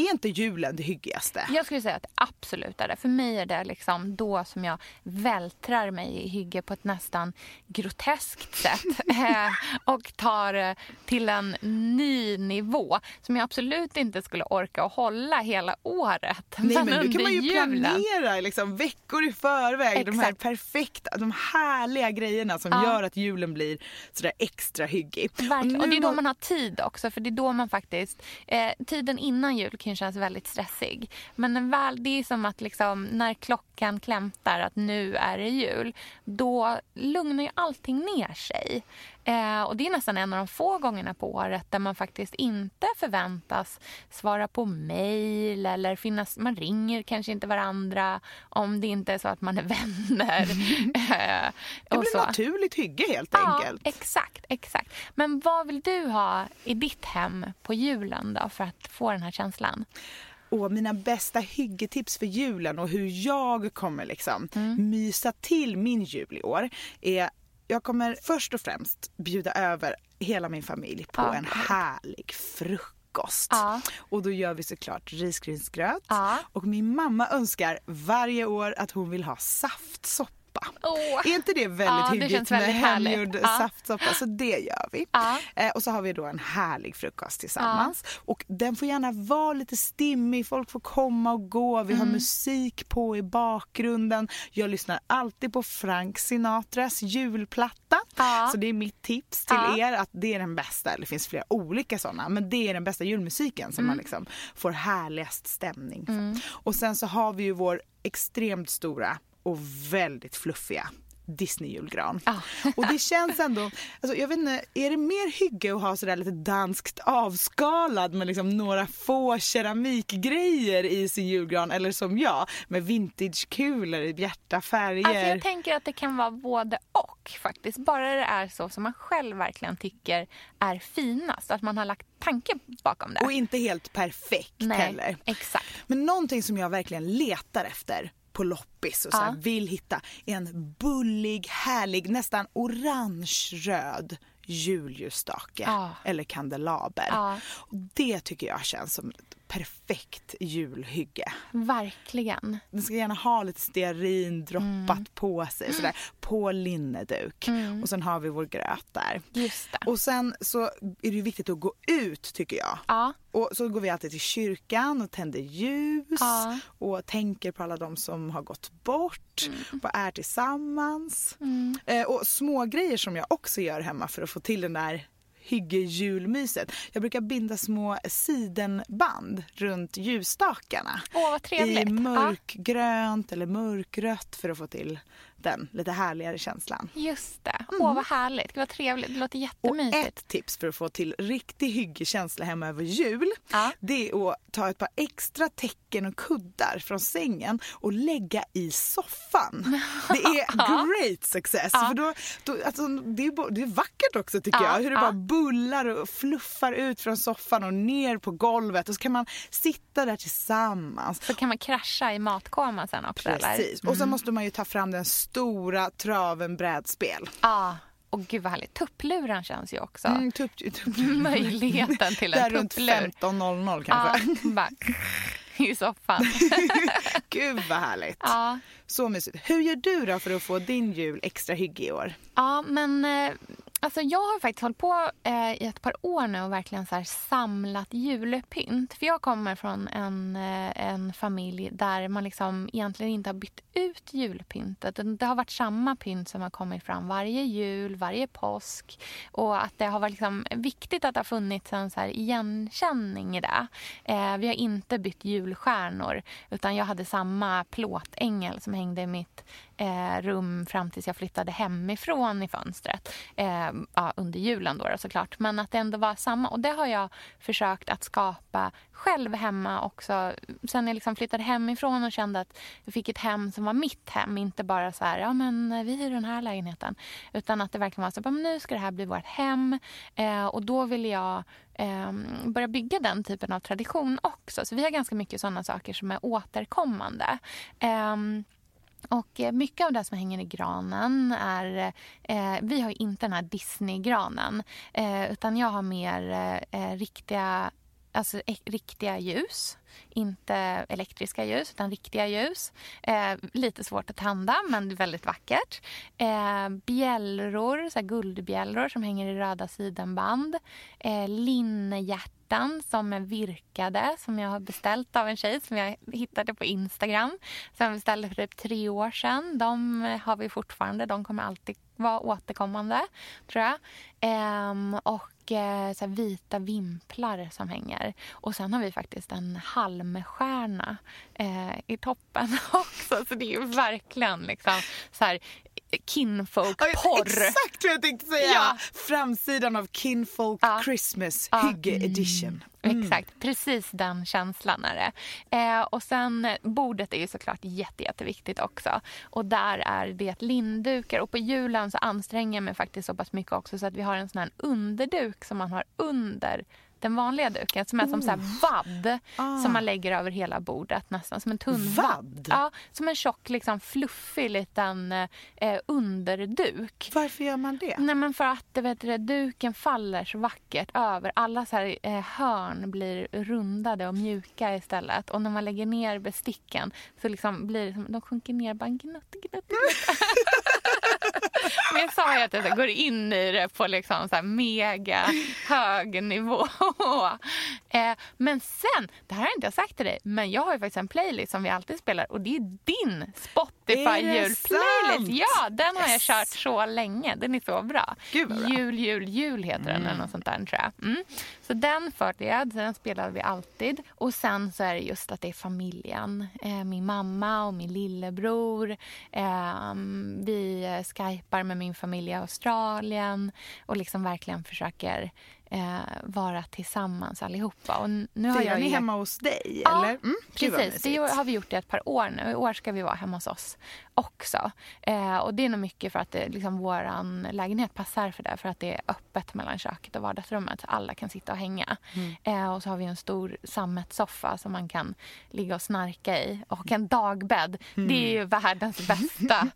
Är inte julen det hyggigaste? Jag skulle säga att det absolut är det. För mig är det liksom då som jag vältrar mig i hygge på ett nästan groteskt sätt. Eh, och tar det till en ny nivå som jag absolut inte skulle orka att hålla hela året. Nej men nu under kan man ju julen. planera liksom, veckor i förväg de här Exakt. perfekta, de härliga grejerna som Ja. gör att julen blir sådär extra hyggig. Verkligen. nu Och det är då man har tid också. För det är då man faktiskt... Eh, tiden innan jul kan ju kännas väldigt stressig. Men väl, det är som att liksom, när klockan klämtar att nu är det jul. Då lugnar ju allting ner sig. Eh, och Det är nästan en av de få gångerna på året där man faktiskt inte förväntas svara på mejl eller finnas, man ringer kanske inte varandra om det inte är så att man är vänner. eh, Det blir så. naturligt hygge helt Ja, enkelt. exakt, exakt. Men vad vill du ha i ditt hem på julen då för att få den här känslan? Och mina bästa hyggetips för julen och hur jag kommer liksom Mm. mysa till min jul i år är jag kommer först och främst bjuda över hela min familj på Ja, en härlig frukost. Ja. Och då gör vi såklart risgrynsgröt. Ja. Och min mamma önskar varje år att hon vill ha saftsoppa. Åh. Är inte det väldigt Ja, hyggligt med hemgjord Ja. saftsoppa? Så det gör vi. Ja. Eh, och så har vi då en härlig frukost tillsammans. Och den får gärna vara lite stimmig, folk får komma och gå, vi har Mm. musik på i bakgrunden. Jag lyssnar alltid på Frank Sinatras julplatta. Ja. Så det är mitt tips till Ja. er att det är den bästa, eller det finns flera olika sådana, men det är den bästa julmusiken som man Mm. liksom får härligast stämning för. Och sen så har vi ju vår extremt stora och väldigt fluffiga Disney-julgran. Ja. Och det känns ändå, alltså jag vet inte, är det mer hygge att ha sådär lite danskt avskalad med liksom några få keramikgrejer i sin julgran eller som jag med vintagekulor i bjärta färger. Alltså jag tänker att det kan vara både och faktiskt. Bara det är så som man själv verkligen tycker är finast. Att man har lagt tanke bakom det. och inte helt perfekt Nej, heller. exakt. Men någonting som jag verkligen letar efter på loppis och så här vill hitta en bullig, härlig, nästan orange-röd julljusstake eller kandelaber. Det tycker jag känns som perfekt julhygge. Verkligen. Den ska gärna ha lite stearin droppat Mm. på sig sådär, på linneduk. Och sen har vi vår gröt där. Just det. Och sen så är det ju viktigt att gå ut tycker jag. Ja. Och så går vi alltid till kyrkan och tänder ljus Ja. och tänker på alla de som har gått bort och är tillsammans. Mm. Eh, och små grejer som jag också gör hemma för att få till den där hygge-julmyset. Jag brukar binda små sidenband runt ljusstakarna. Åh, vad trevligt. I mörkgrönt eller mörkrött för att få till den lite härligare känslan. Just det. Åh, vad härligt. Vad trevligt. Det låter Och jättemysigt. ett tips för att få till riktig hyggekänsla hemma över jul Ja. det är att ta ett par extra täcken och kuddar från sängen och lägga i soffan. Det är great success. För då, då, alltså, det, är, det är vackert också tycker Ja, jag. Hur det ja. bara bullar och fluffar ut från soffan och ner på golvet och så kan man sitta där tillsammans. Så kan man krascha i matkoma sen också, eller? Precis. Och sen måste man ju ta fram den stora traven brädspel. Ja. Och gud vad härligt. Tuppluren känns ju också. Mm, tupp, tupp, Möjligheten till Där en runt tupplur. 15.00 Ja, kanske. bara i soffan. Gud vad härligt. Ja. Så mysigt. Hur gör du då för att få din jul extra hygge i år? Ja, men eh, alltså jag har faktiskt hållit på eh, i ett par år nu och verkligen så här samlat julpynt. För jag kommer från en, eh, en familj där man liksom egentligen inte har bytt ut julpyntet. Det har varit samma pynt som har kommit fram varje jul, varje påsk. Och att det har varit liksom viktigt att det har funnits en så här igenkänning i det. Eh, vi har inte bytt julstjärnor utan jag hade samma plåtängel som hängde i mitt eh, rum fram tills jag flyttade hemifrån i fönstret. Eh, ja, under julen då, då såklart. Men att det ändå var samma. Och det har jag försökt att skapa själv hemma också. Sen jag liksom flyttade hemifrån och kände att jag fick ett hem som var mitt hem. Inte bara så här, ja men eh, vi hyr den här lägenheten. Utan att det verkligen var så, men nu ska det här bli vårt hem. Eh, och då vill jag eh, börja bygga den typen av tradition också. Så vi har ganska mycket sådana saker som är återkommande. Eh, och eh, mycket av det som hänger i granen är... Eh, vi har ju inte den här Disney-granen. Eh, utan jag har mer eh, riktiga, alltså, e, riktiga ljus. Inte elektriska ljus, utan riktiga ljus. Eh, lite svårt att tända, men väldigt vackert. Eh, bjällror, så här guldbjällror som hänger i röda sidenband. Eh, linnehjärtan som är virkade, som jag har beställt av en tjej som jag hittade på Instagram. Som jag beställde för typ tre år sedan. De har vi fortfarande. De kommer alltid vara återkommande, tror jag. Ehm, och eh, så här vita vimplar som hänger. Och sen har vi faktiskt en halmstjärna eh, i toppen också. Så det är ju verkligen liksom så här kinfolk-porr. Exakt vad jag tänkte säga! Ja. Framsidan av Kinfolk Ja. Christmas Ja. hygge edition. Mm. Exakt, precis den känslan är det. Eh, och sen eh, bordet är ju såklart jätte, jätteviktigt också. Och där är det linddukar och på julen så anstränger jag mig faktiskt så pass mycket också så att vi har en sån här underduk som man har under den vanliga duken som är som så här vadd som man lägger över hela bordet nästan som en tunn Vadd? Ja, som en tjock liksom fluffig liten eh, underduk. Varför gör man det? Nej men för att vet du, duken faller så vackert över. Alla så här, eh, hörn blir rundade och mjuka istället. Och när man lägger ner besticken så liksom blir det som, de sjunker ner bara gnutt, gnutt, gnutt. Men jag sa ju att jag går in i det på liksom så mega hög nivå. Eh, men sen, det här har jag inte sagt till dig, men jag har ju faktiskt en playlist som vi alltid spelar och det är din Är Spotify det julplaylist. sant? Ja, den har jag Yes. kört så länge. Den är så bra. Gud, bra. Jul, jul, jul heter den eller något sånt där tror jag. Mm. Så den förde jag, den spelade vi alltid. Och sen så är det just att det är familjen. Eh, min mamma och min lillebror. Eh, vi eh, skypar med min familj i Australien och liksom verkligen försöker eh, vara tillsammans allihopa. Och nu har Firar jag ni ju- hemma hos dig Ja, eller? Mm, precis. Det har vi gjort i ett par år nu. I år ska vi vara hemma hos oss också. Eh, och det är nog mycket för att det, liksom, vår lägenhet passar för det. För att det är öppet mellan köket och vardagsrummet. Alla kan sitta och hänga. Mm. Eh, och så har vi en stor sammetssoffa som man kan ligga och snarka i. Och en dagbädd. Mm. Det är ju världens bästa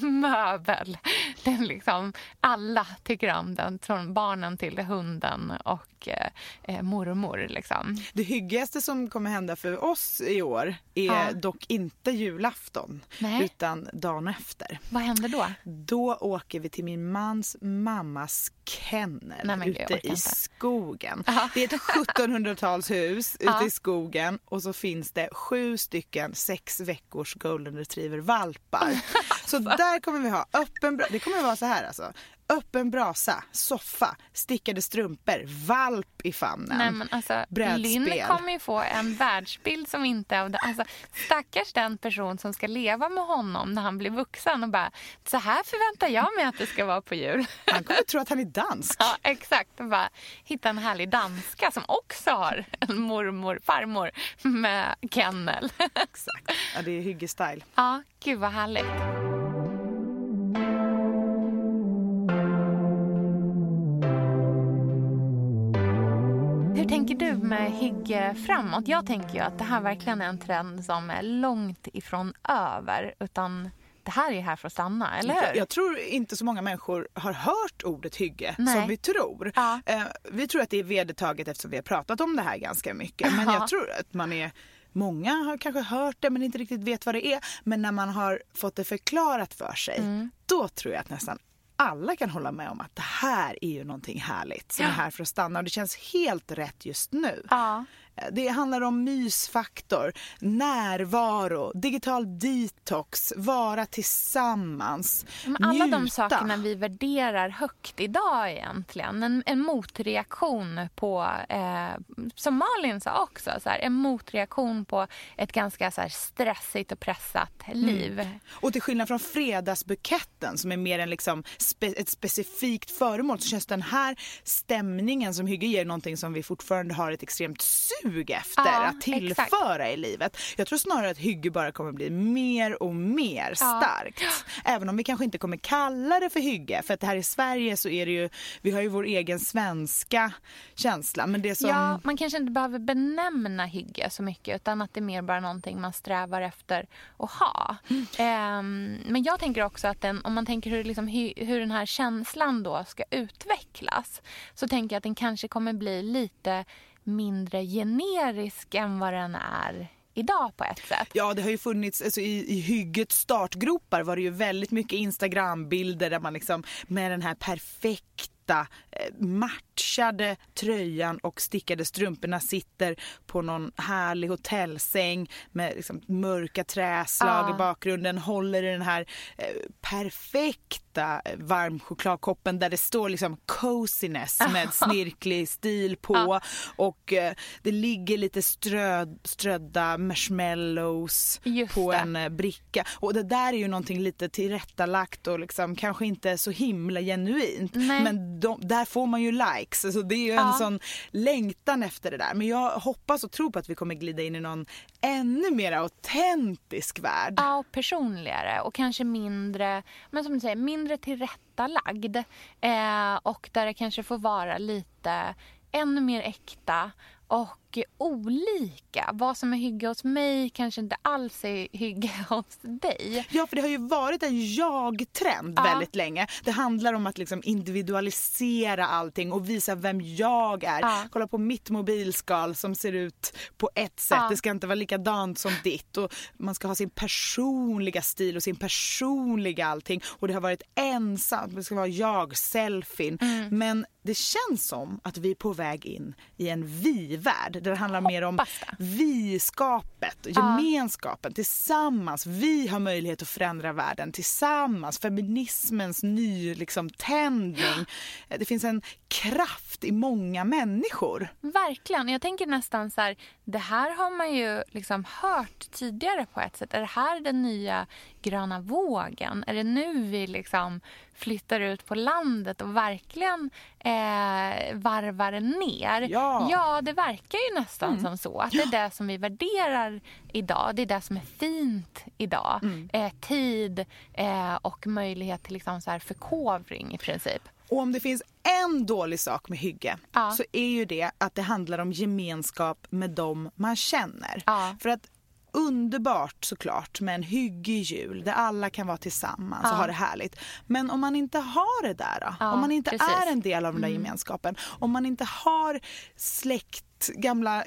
möbel. Den liksom, alla tycker om den. Från barnen till hunden och eh, eh, mormor. Liksom. Det hyggigaste som kommer hända för oss i år är Ja. dock inte julafton Nej. utan dagen efter. Vad händer då? Då åker vi till min mans mammas kennel Nej, gud, ute i inte. skogen. Ja. Det är ett 1700-talshus ute i skogen och så finns det sju stycken sex veckors golden retriever-valpar. så där kommer vi ha öppen Det kommer vara så här alltså. Öppen brasa, soffa, stickade strumpor, valp i famnen. Nej, men alltså, Brädspel. Linn kommer ju få en världsbild som inte. Alltså, stackars den person som ska leva med honom när han blir vuxen och bara så här förväntar jag mig att det ska vara på jul. Han kommer tro att han är dansk. Ja, exakt. Och bara hitta en härlig danska som också har en mormor, farmor med kennel. Exakt. Ja, det är hyggestyle. Ja, gud vad härligt. Tänker du med hygge framåt? Jag tänker ju att det här verkligen är en trend som är långt ifrån över. Utan det här är här för att stanna, eller hur? Jag, tror inte så många människor har hört ordet hygge Nej. som vi tror. Ja. Eh, vi tror att det är vedertaget eftersom vi har pratat om det här ganska mycket. Men Ja. jag tror att man är Många har kanske hört det men inte riktigt vet vad det är. Men när man har fått det förklarat för sig, Mm. då tror jag att nästan alla kan hålla med om att det här är ju någonting härligt som är här för att stanna och det känns helt rätt just nu. Ja. Det handlar om mysfaktor, närvaro, digital detox, vara tillsammans, Men alla de njuta. sakerna vi värderar högt idag egentligen. En, en motreaktion på, eh, som Malin sa också, så här, en motreaktion på ett ganska så här, stressigt och pressat liv. Och till skillnad från fredagsbuketten som är mer än liksom spe, ett specifikt föremål så känns den här stämningen som hygge ger någonting som vi fortfarande har ett extremt sug efter Ja, att tillföra i livet. Jag tror snarare att hygge bara kommer bli mer och mer starkt. Även om vi kanske inte kommer kalla det för hygge för att här i Sverige så är det ju, vi har ju vår egen svenska känsla men det som Ja, man kanske inte behöver benämna hygge så mycket utan att det är mer bara någonting man strävar efter att ha. Ehm, men jag tänker också att den, om man tänker hur, liksom, hur den här känslan då ska utvecklas så tänker jag att den kanske kommer bli lite mindre generisk än vad den är idag på ett sätt. Ja, det har ju funnits, alltså i, i hyggets startgropar var det ju väldigt mycket Instagrambilder där man liksom med den här perfekta eh, matchade tröjan och stickade strumporna sitter på någon härlig hotellsäng med liksom mörka träslag Ja. i bakgrunden, håller i den här eh, perfekta eh, varm chokladkoppen där det står liksom coziness med snirklig stil på och eh, det ligger lite ströd, strödda marshmallows Just på det. en eh, bricka. Och det där är ju någonting lite tillrättalagt och liksom kanske inte så himla genuint. Nej. Men de, där får man ju likes. Alltså det är ju en Ja. sån längtan efter det där. Men jag hoppas och tror på att vi kommer glida in i någon ännu mer autentisk värld. Ja, och personligare och kanske mindre, men som du säger, mindre tillrättalagd. Eh, och där det kanske får vara lite ännu mer äkta och olika. Vad som är hygge hos mig kanske inte alls är hygge hos dig. Ja, för det har ju varit en jag-trend Ja. väldigt länge. Det handlar om att liksom individualisera allting och visa vem jag är. Ja. Kolla på mitt mobilskal som ser ut på ett sätt. Ja. Det ska inte vara likadant som ditt. Och man ska ha sin personliga stil och sin personliga allting. Och det har varit ensamt. Det ska vara jag-selfien. Mm. Men det känns som att vi är på väg in i en vi-värld. Där det handlar mer om vi-skapet, gemenskapen tillsammans. Vi har möjlighet att förändra världen tillsammans. Feminismens ny liksom, tändning. Det finns en kraft i många människor. Verkligen. Jag tänker nästan så här, det här har man ju liksom hört tidigare på ett sätt. Är det här den nya gröna vågen? Är det nu vi liksom flyttar ut på landet och verkligen eh, varvar ner? Ja. ja, det verkar ju nästan som så. Att det är det som vi värderar idag. Det är det som är fint idag. Eh, tid eh, och möjlighet till liksom så här förkovring i princip. Och om det finns en dålig sak med hygge Ja. så är ju det att det handlar om gemenskap med dem man känner. Ja. För att underbart såklart med en hyggig jul där alla kan vara tillsammans och Ja. ha det härligt. Men om man inte har det där då? Ja, om man inte precis. Mm. är en del av den där gemenskapen. Om man inte har släkt, gamla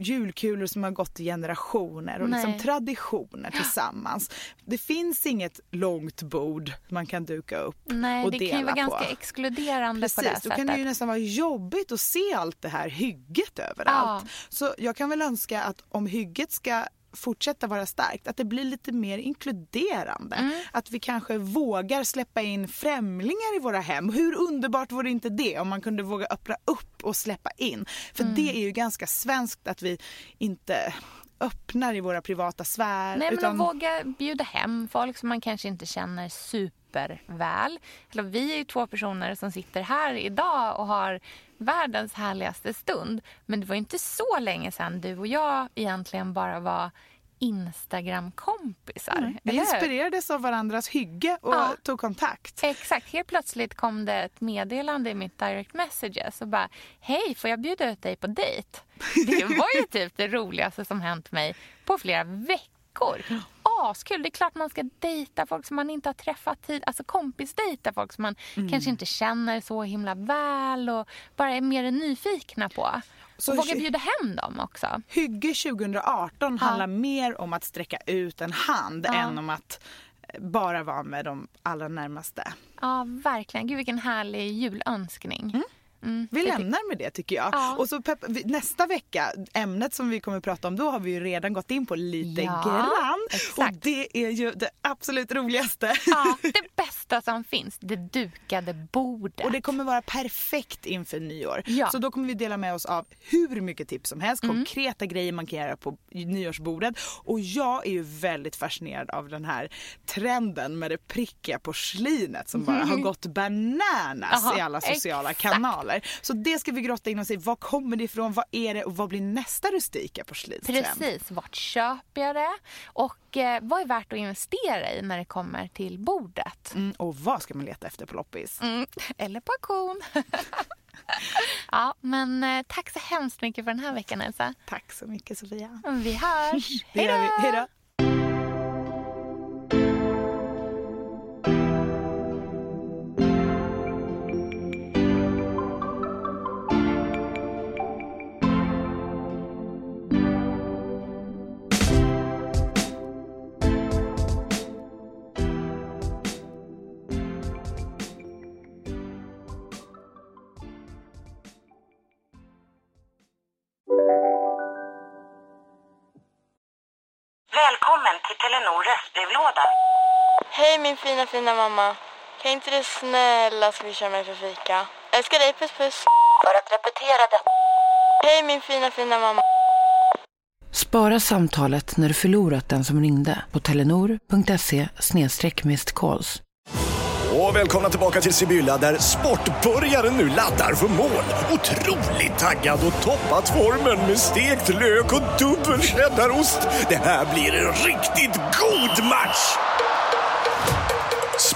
julkulor som har gått i generationer och liksom traditioner tillsammans. Det finns inget långt bord man kan duka upp Nej, och det dela kan ju vara på. ganska exkluderande på det Precis, då sättet. kan det ju nästan vara jobbigt att se allt det här hygget överallt. Ja. Så jag kan väl önska att om hygget ska fortsätta vara starkt, att det blir lite mer inkluderande. Mm. Att vi kanske vågar släppa in främlingar i våra hem. Hur underbart vore inte det om man kunde våga öppna upp och släppa in? För Mm. det är ju ganska svenskt att vi inte öppnar i våra privata sfär. Nej, men utan... att våga bjuda hem folk som man kanske inte känner superväl. Eller, vi är ju två personer som sitter här idag och har världens härligaste stund. Men det var inte så länge sedan du och jag egentligen bara var Instagram-kompisar. Vi eller hur? inspirerades av varandras hygge och Ja. tog kontakt. Exakt. Helt plötsligt kom det ett meddelande i mitt direct messages och bara Hej, får jag bjuda ut dig på dejt? Det var ju typ det roligaste som hänt mig på flera veckor. Askul! Det är klart man ska dejta folk som man inte har träffat tid. Alltså kompisdejta folk som man Mm. kanske inte känner så himla väl och bara är mer nyfikna på. Så och våga bjuda hem dem också. Hygge 2018 handlar mer om att sträcka ut en hand Ja. än om att eh, bara vara med de allra närmaste. Ja, verkligen. Gud, vilken härlig julönskning. Mm, Vi det- lämnar med det tycker jag. Ja. Och så pepp, vi- nästa vecka, ämnet som vi kommer att prata om då har vi ju redan gått in på lite Ja, grann. exakt. Och det är ju det absolut roligaste. Ja, det bästa som finns. Det dukade bordet. Och det kommer vara perfekt inför nyår. Ja. Mm. Så då kommer vi dela med oss av hur mycket tips som helst, konkreta grejer man kan göra på nyårsbordet. Och jag är ju väldigt fascinerad av den här trenden med det prickiga porslinet som bara har gått bananas Jaha, i alla sociala exakt. kanaler. Så det ska vi grotta in oss i. Var kommer det ifrån? Vad är det? Och vad blir nästa rustika porslinstrend? Precis, vart köper jag det? Och eh, vad är värt att investera i när det kommer till bordet? Mm, och vad ska man leta efter på loppis? Mm. Eller på auktion. ja, men eh, tack så hemskt mycket för den här veckan Elsa. Tack så mycket Sofia. Vi hörs. Hej då! Fina mamma. Kan inte du snälla swisha mig för fika? Älskar dig, puss puss. För att repetera detta. Hej min fina fina mamma. Spara samtalet när du förlorat den som ringde på telenor.se calls. Och välkomna tillbaka till Sibylla där sportbörjaren nu laddar för mål. Otroligt taggad och toppat formen med stekt lök och dubbel cheddarost. Det här blir en riktigt god match!